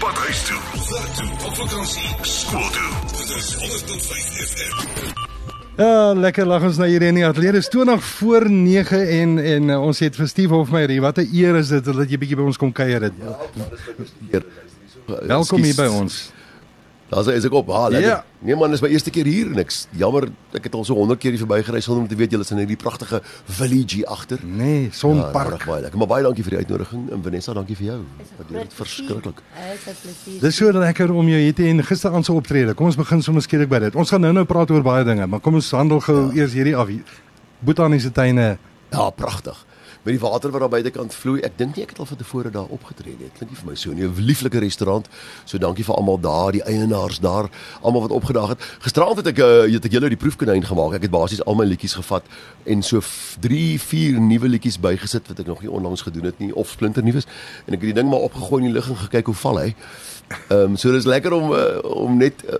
Pad huis toe. Werk toe, op vakansie, skool toe. Dit is 100.5 FM. Ja, lekker lag ons na hier in die ateljee. Dis 20 voor 9 en en uh, ons het vir Steve Hofmeyer hier. Wat 'n eer is dit dat jy bietjie by ons kom kuier het. Ja, Welkom hier by ons. Daar's hy is ek op. Ha, lekker. Ja. Nee man, dis my eerste keer hier en ek jammer ek het al so 100 keer hier verbygery sonder om te weet julle is in hierdie pragtige village hier agter. Nee, Ja, sonpark. baie lekker. Maar baie dankie vir die uitnodiging en Vanessa, dankie vir jou. Waardeer dit verskriklik. Dit plesier. Dis so lekker om jou hier te hê gisteraand se optrede. Kom ons begin sommer skielik by dit. Ons gaan nou-nou praat oor baie dinge, maar kom ons handel gou ja. eers hierdie af. Botaniese tuine. Ja, pragtig. Met die water wat daar buitekant vloei. Ek dink nie ek het al van tevore daar opgetree nie. Dit klink nie vir my so nie. 'n Lieflike restaurant. So dankie vir almal daar, die eienaars daar, almal wat opgedaag het. Gisteraand het ek uh, het ek julle die proefkonyn gemaak. Ek het basies al my liedjies gevat en so 3, 4 nuwe liedjies bygesit wat ek nog nie onlangs gedoen het nie of splinter nuus. En ek het die ding maar opgegooi in die lug en gekyk hoe val hy. Ehm um, so dis lekker om uh, om net uh,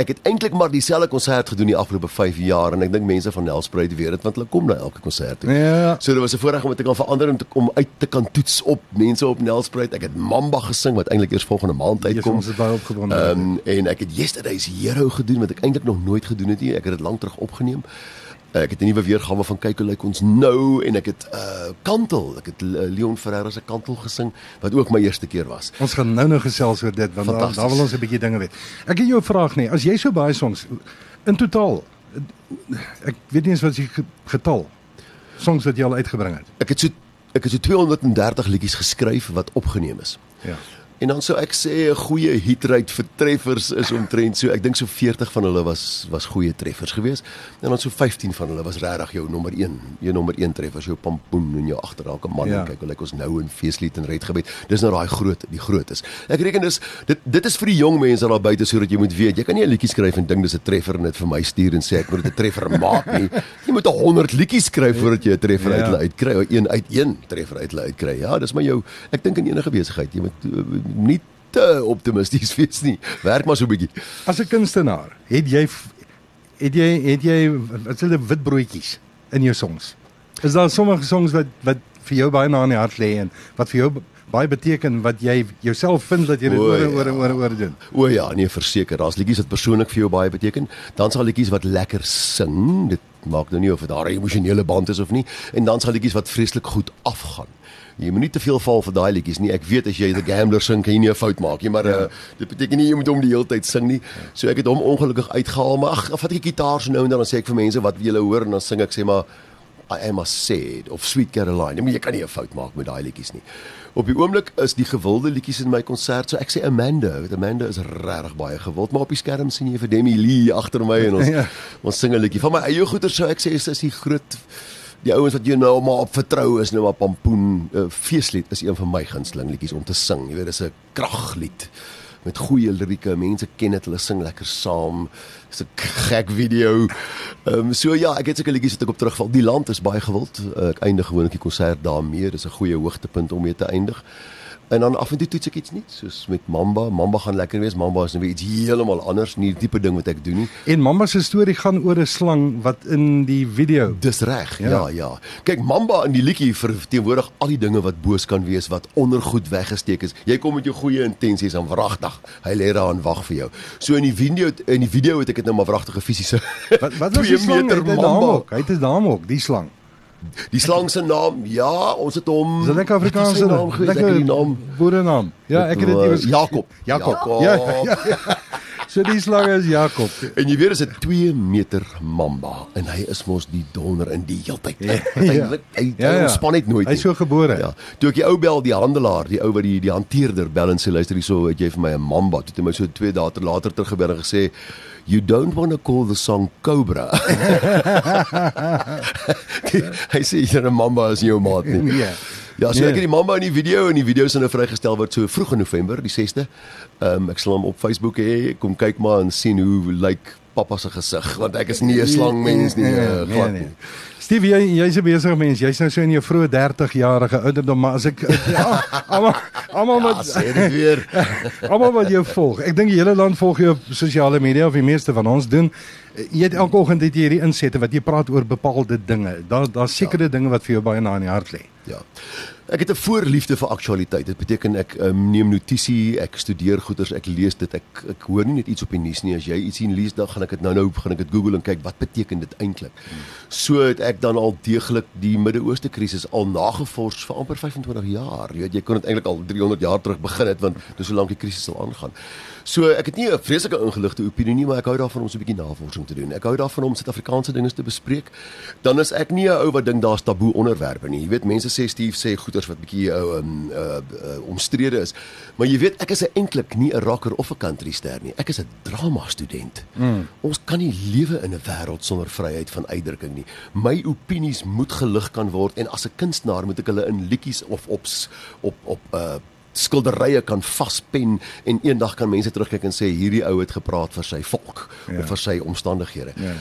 ek het eintlik maar dieselfde konsert gedoen die afgelope 5 jaar en ek dink mense van Nelspruit weet dit want hulle kom na elke konsert toe. Ja. So dit was 'n voorreg om te kan verander en te kom uit te kan toets op mense op Nelspruit. Ek het Mamba gesing wat eintlik eers volgende maand uitkom. ons het baie opgewonde. Ehm um, en ek het Yesterday's Hero gedoen wat ek eintlik nog nooit gedoen het nie. Ek het dit lank terug opgeneem. Ek het 'n nuwe weergawe van kyk hoe lyk ons nou en ek het uh Kantel, ek het uh, Leon Ferreira se Kantel gesing wat ook my eerste keer was. Ons gaan nou-nou gesels oor dit want daar, daar wil ons 'n bietjie dinge weet. Ek het jou 'n vraag nie. As jy so baie songs in totaal ek weet nie eens wat jy ge- getal songs wat jy al uitgebring het. Ek het so ek het so 230 liedjies geskryf wat opgeneem is. Ja. En dan sou ek sê 'n goeie hitrate vir treffers is omtrent so ek dink so 40 van hulle was was goeie treffers geweest. En dan so 15 van hulle was regtig jou nommer 1, jou nommer 1 treffers, jou pampoen en jou agterrake man Ja. en kyk hoe lyk ons nou in feeslied en redgebed. Dis nou daai groot, die grootes. Ek reken dis dit dit is vir die jong mense daar buite sodat jy moet weet, jy kan nie 'n liedjie skryf en dink dis 'n treffer en dit vir my stuur en sê ek moet dit 'n treffer maak nie. Jy moet 100 liedjies skryf voordat jy 'n treffer Ja. uit uitkry, of een uit een treffer uit uitkry. Ja, dis maar jou ek dink in enige besigheid, jy moet uh, nie te optimisties wees nie. Werk maar so 'n bietjie. As 'n kunstenaar, het jy het jy het jy wat sê wit broodjies in jou songs? Is daar sommige songs wat wat vir jou baie na in die hart lê en wat vir jou baie beteken wat jy jouself vind dat jy dit oor en oor en oor, en oor doen? O ja, nee, verseker. Daar's liedjies wat persoonlik vir jou baie beteken. Dan sal liedjies wat lekker sing. Dit maak nou nie of daar 'n emosionele band is of nie. En dan sal liedjies wat vreeslik goed afgaan. Jy moet nie te veel val vir daai liedjies nie. Ek weet as jy The Gambler sing, kan jy nie 'n fout maak nie, maar ja. uh, dit beteken nie jy moet hom die hele tyd sing nie. So ek het hom ongelukkig uitgehaal, maar ag, vat ek die gitaar so nou en dan dan sê ek vir mense wat wil julle hoor en dan sing ek sê maar I am a sad of Sweet Caroline. Maar jy kan nie 'n fout maak met daai liedjies nie. Op die oomblik is die gewilde liedjies in my konsert, so ek sê Amanda, want Amanda is regtig baie gewild, maar op die skerm sien jy vir Demi Lee agter my en ons Ja. ons sing 'n liedjie. Van my eie goeie sou ek sê is, is die groot die ouens wat jy nou maar op vertrou is nou maar Pampoen uh, feeslied is een van my gunsteling liedjies om te sing. Jy weet dis 'n kraglied met goeie lirieke. Mense ken dit, hulle sing lekker saam. Dis 'n gek video. Ehm um, so ja, ek het seker liedjies wat ek op terugval. Die land is baie gewild. Uh, ek eindig gewoonlik die konsert daarmee. Dis 'n goeie hoogtepunt om mee te eindig. En dan af en toe toets ek iets nuuts, soos met Mamba. Mamba gaan lekker wees. Mamba is nou weer iets heeltemal anders, nie die tipe ding wat ek doen nie. En Mamba se storie gaan oor 'n slang wat in die video Dis reg. Ja. Ja. ja. Kyk, Mamba in die liedjie verteenwoordig al die dinge wat boos kan wees, wat ondergoed weggesteek is. Jy kom met jou goeie intensies aan wragtig. Hy lê daar en wag vir jou. So in die video in die video het ek dit nou maar wragtige fisiese. Wat wat was 2 die slang? Hy het 'n naam ook. Hy het 'n naam ook, die slang. Die slang se naam, ja, ons het hom Dis 'n lekker Wat is Afrikaanse naam die naam boerenaam. Ja, ek het dit iewers Jakob. Jakob. Jakob. Ja, ja, ja. So die slang is Jakob. En jy weet dis 'n 2 meter mamba en hy is mos die donder in die heeltyd. Ja. Hy hy, hy, Ja, hy ja. ontspan net nooit. Hy is nie. so gebore. Ja. Toe ek die ou bel, die handelaar, die ou wat die die hanteerder bel en sê luister hierso, het jy vir my 'n mamba. Toe het hy my so 2 dae later teruggebel en gesê You don't want to call the song Cobra. hy sê jy 'n mamba is jou maat nie. Nee. Ja, so Nee. ek het die mamba in die video en die video sal nou vrygestel word so vroeg in November, die 6de. Ehm um, ek sal hom op Facebook hê. Kom kyk maar en sien hoe lyk pappa se gesig want ek is nie 'n slangmens nie, uh, glad nie. Steve, jy jy's 'n besige mens. Jy's nou so in jou vroeë 30 jarige ouderdom, maar as ek ja, almal almal Ja, wat sê dit weer. almal wat jou volg. Ek dink die hele land volg jou op sosiale media of die meeste van ons doen. Jy het elke oggend het jy hierdie insette wat jy praat oor bepaalde dinge. Daar daar's sekere ja. dinge wat vir jou baie na in die hart lê. Ja. Ek het 'n voorliefde vir aktualiteit. Dit beteken ek um, neem notisie, ek studeer goeters, ek lees dit. Ek ek hoor nie net iets op die nuus nie. As jy iets sien lees, dan gaan ek dit nou-nou gaan ek dit Google en kyk wat beteken dit eintlik. So het ek dan al deeglik die Midde-Ooste krisis al nagevors vir amper 25 jaar. Jy weet jy kon dit eintlik al 300 jaar terug begin het want dis hoe lank die krisis al aangaan. So ek het nie 'n vreeslike ingeligte opinie nie, maar ek hou daarvan om so 'n bietjie navorsing te doen. Ek hou daarvan om Suid-Afrikaanse dinge te bespreek. Dan is ek nie 'n ou wat dink daar's taboe onderwerpe nie. Jy weet mense sê Steve sê goeters wat bietjie ou um, uh, uh, omstrede is. Maar jy weet ek is eintlik nie 'n rocker of 'n country ster nie. Ek is 'n drama student. Mm. Ons kan nie lewe in 'n wêreld sonder vryheid van uitdrukking nie. My opinies moet gelig kan word en as 'n kunstenaar moet ek hulle in liedjies of op op op uh skilderye kan vaspen en eendag kan mense terugkyk en sê hierdie ou het gepraat vir sy volk ja. of vir sy omstandighede. Ja.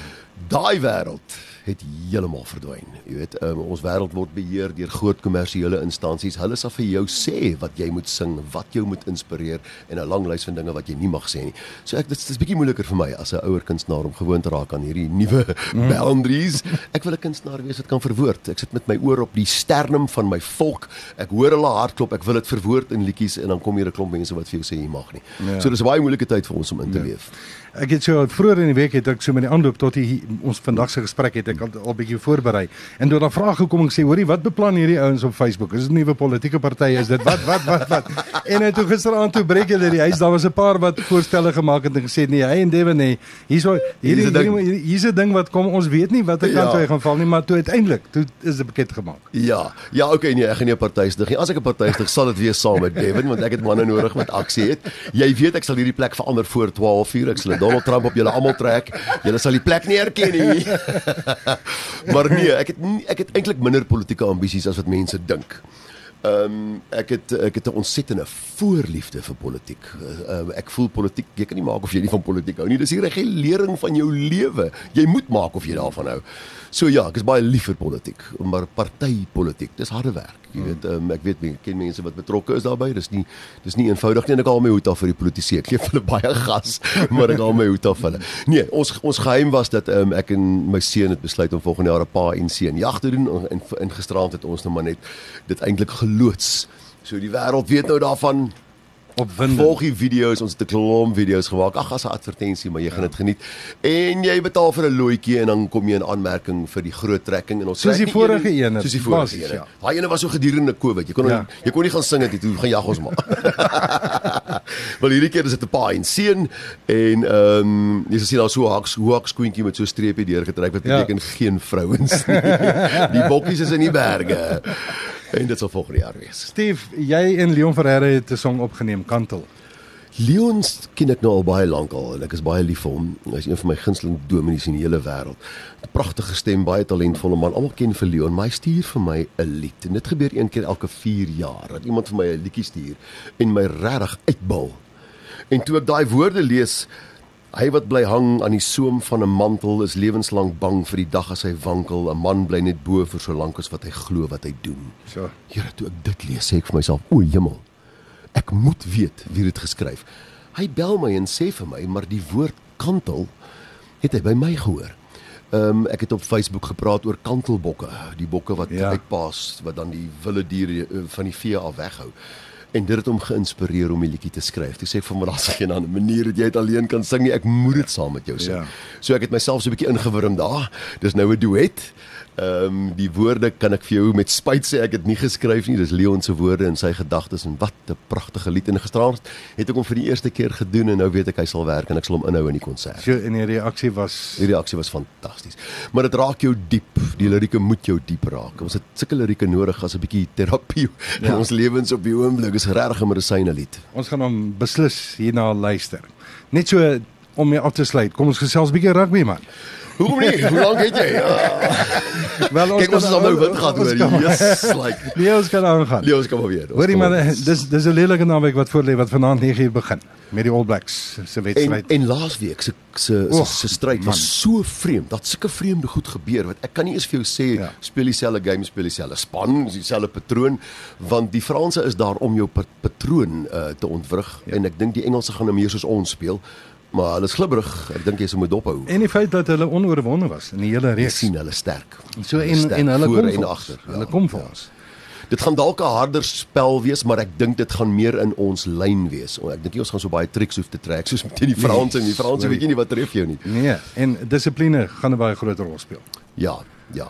Daai wêreld het heeltemal verdwyn. Jy weet, um, ons wêreld word beheer deur groot kommersiële instansies. Hulle sal vir jou sê wat jy moet sing, wat jou moet inspireer en 'n lang lys van dinge wat jy nie mag sê nie. So ek dit is bietjie moeiliker vir my as 'n ouer kunstenaar om gewoon te raak aan hierdie nuwe mm. boundaries. Ek wil 'n kunstenaar wees wat kan verwoord. Ek sit met my oor op die sternum van my volk. Ek hoor hulle hartklop. Ek wil dit verwoord in liedjies en dan kom hier 'n klomp mense wat vir jou sê jy mag nie. Ja. So dis 'n baie moeilike tyd vir ons om in te ja. leef. Ek het so vroeër in die week het ek so met die aanloop tot die, ons vandag se gesprek het ek al, al bietjie voorberei. En toe daar vrae gekom en gesê, "Hoorie, wat beplan hierdie ouens op Facebook? Is dit nuwe politieke party? Is dit wat wat wat wat?" en toe gisteraand toe breek hulle die huis. Daar was 'n paar wat voorstelle gemaak het en gesê, "Nee, hy en Devin nee, hierso hierdie hier's 'n ding wat kom. Ons weet nie watter kant ja. hy gaan val nie, maar toe uiteindelik toe is dit bekend gemaak." Ja. Ja, okay, nee, ek gaan nie 'n party stig nie. As ek 'n party stig, sal dit wees saam met Devin want ek het manne nodig met aksie het. Jy weet ek sal hierdie plek verander voor 12 uur. Ek sal Donald Trump op julle almal trek. Julle sal die plek nie herken nie. maar nee, ek het nie, ek het eintlik minder politieke ambisies as wat mense dink. Ehm um, ek het ek het 'n ontsettende voorliefde vir politiek. Ehm uh, ek voel politiek, jy kan nie maak of jy nie van politiek hou nie. Dis die regulering van jou lewe. Jy moet maak of jy daarvan hou. So ja, ek is baie lief vir politiek, maar partypolitiek, dis harde werk. Jy hmm. weet, um, ek weet ek ken mense wat betrokke is daarbey. Dis nie dis nie eenvoudig nie en ek haal my hoed af vir die politici. Ek gee hulle baie gas, maar ek haal my hoed af vir hulle. Nee, ons ons geheim was dat um, ek en my seun het besluit om volgende jaar 'n pa en seun jag te doen en in gisteraand het ons nou maar net dit eintlik geloods. So die wêreld weet nou daarvan opwindend. Volg die video's, ons het 'n klomp video's gemaak. Ag, as 'n advertensie, maar jy ja. gaan dit geniet. En jy betaal vir 'n loetjie en dan kom jy in aanmerking vir die groot trekking en ons Soos die vorige een. Soos die vorige een. Ja. Daai ene was so gedurende Covid. Jy kon ja. jy kon nie gaan sing dit toe gaan jag ons maar. Wel hierdie keer is dit 'n paai en seun en ehm um, jy sien daar so haks haks queentjie met so streepie deurgetrek wat ja. beteken ja. geen vrouens nie. die bokkies is in die berge. En dit sal volgende jaar wees. Steve, jy en Leon Ferreira het 'n song opgeneem, Kantel. Leon ken ek nou al baie lank al en ek is baie lief vir hom. Hy is een van my gunsteling dominees in die hele wêreld. 'n Pragtige stem, baie talentvolle man. Almal ken vir Leon, maar hy stuur vir my 'n lied. En dit gebeur een keer elke 4 jaar dat iemand vir my 'n liedjie stuur en my regtig uitbal. En toe ek daai woorde lees, Hy wat bly hang aan die soem van 'n mantel is lewenslank bang vir die dag as hy wankel. 'n Man bly net bo vir so lank as wat hy glo wat hy doen. So. Here, toe ek dit lees, sê ek vir myself, o hemel. Ek moet weet wie dit geskryf. Hy bel my en sê vir my, maar die woord kantel het hy by my gehoor. Ehm um, ek het op Facebook gepraat oor kantelbokke, die bokke wat ja. uitpaas wat dan die wilde diere eh, van die vee af weghou en dit het hom geïnspireer om 'n liedjie te skryf. Hy sê vir my daar's geen ander manier dat jy dit alleen kan sing nie. Ek moet dit saam met jou sing. Ja. So ek het myself so 'n bietjie ingewurm daar. Dis nou 'n duet. Ehm um, die woorde kan ek vir jou met spyt sê ek het nie geskryf nie. Dis Leon se woorde en sy gedagtes en wat 'n pragtige lied en gisteraand het ek hom vir die eerste keer gedoen en nou weet ek hy sal werk en ek sal hom inhou in die konsert. So en die reaksie was die reaksie was fantasties. Maar dit raak jou diep. Die lirieke moet jou diep raak. Ons het sulke lirieke nodig as 'n bietjie terapie ja. in ons lewens op die oomblik. Is regtig 'n medisyne lied. Ons gaan hom beslis hierna luister. Net so om mee af te sluit. Kom ons gesels 'n bietjie rugby man. Hoekom nie? Hoe lank het jy? Ja. Wel ons Kijk, ons kan nou wind gehad hoor. Yes, like. Nee, ons kan aangaan. Nee, ons kan maar weer. Hoorie maar dis dis 'n lelike naweek wat voor lê wat vanaand 9uur begin met die All Blacks se wedstryd. En, en laasweek se se se, se stryd was so vreemd. Dat sulke vreemde goed gebeur wat ek kan nie eens vir jou sê ja. speel dieselfde game, speel dieselfde span, dieselfde patroon want die Franse is daar om jou patroon uh, te ontwrig ja. en ek dink die Engelse gaan nou meer soos ons speel maar hulle is glibberig. Ek dink jy se moet dophou. En die feit dat hulle onoorwonde was in die hele reeks sien hulle sterk. So en sterk, en hulle kom en agter. Ja, hulle kom vir ja. ons. Dit gaan dalk 'n harder spel wees, maar ek dink dit gaan meer in ons lyn wees. Ek dink nie ons gaan so baie triks hoef te trek soos met die Franse en die Franse weet jy nie wat tref jou nie. Nee, en dissipline gaan 'n baie groot rol speel. Ja, ja.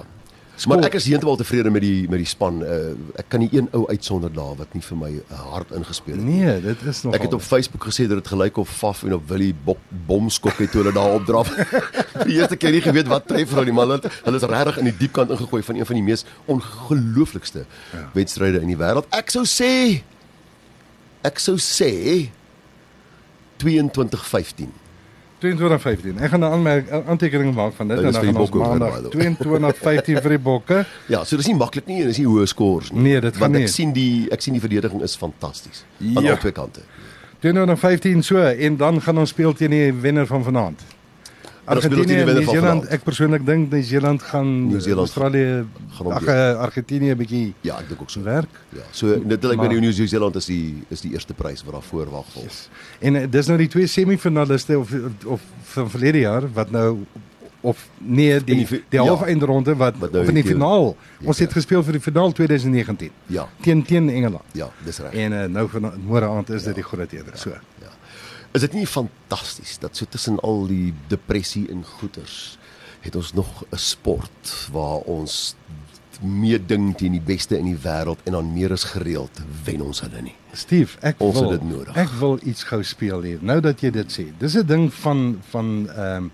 Maar ek is heeltemal tevrede met die met die span. Uh, ek kan nie een ou uitsonder daar wat nie vir my uh, hard ingespeel het. Nee, dit is nog Ek het op Facebook gesê dat dit gelyk of Faf en op Willie Bok bomskok het toe hulle daar opdraf. die eerste keer nie geweet wat tref hulle nie, maar hulle hulle is regtig in die diep kant ingegooi van een van die mees ongelooflikste ja. wedstryde in die wêreld. Ek sou sê ek sou sê 22-15. 22:15. Ek gaan 'n aanmerk aantekening maak van dit en dan gaan ons maandag by the way. 22:15 vir die bokke. Ja, so dis nie maklik nie en dis nie hoë scores nie. Nee, dit gaan Want nie. ek sien die ek sien die verdediging is fantasties aan Ja. albei kante. 22:15 so en dan gaan ons speel teen die wenner van vanaand. Argentinië, van Nieu-Seeland. Ek persoonlik dink Nieu-Seeland gaan Nieu-Seeland Australië ag eh, Argentinië 'n bietjie Ja, ek dink ook so. werk. Ja, so dit lyk my Maar- die Nieu-Seeland is die is die eerste prys wat daar voorwag vol. Yes. En eh, dis nou die twee semifinaliste of of van verlede jaar wat nou of nee die die die ja. halfeindronde wat, Wat nou of in die finaal. Ons Ja. het gespeel vir die finaal 2019 Ja, teen teen Engeland. ja, dis reg. En uh, nou van môre aand is dit die groot eender. So. Is dit nie fantasties dat so tussen al die depressie en goeters het ons nog 'n sport waar ons meeding teen die beste in die wêreld en dan meer as gereeld wen ons hulle nie. Steve, ek Ons wil dit nodig. ek wil iets gou speel hier. Nou dat jy dit sê. Dis 'n ding van van ehm um,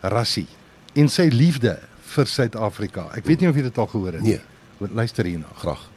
Rassie en sy liefde vir Suid-Afrika. Ek weet nie of jy dit al gehoor het Nee. nie. Luister hierna. Graag.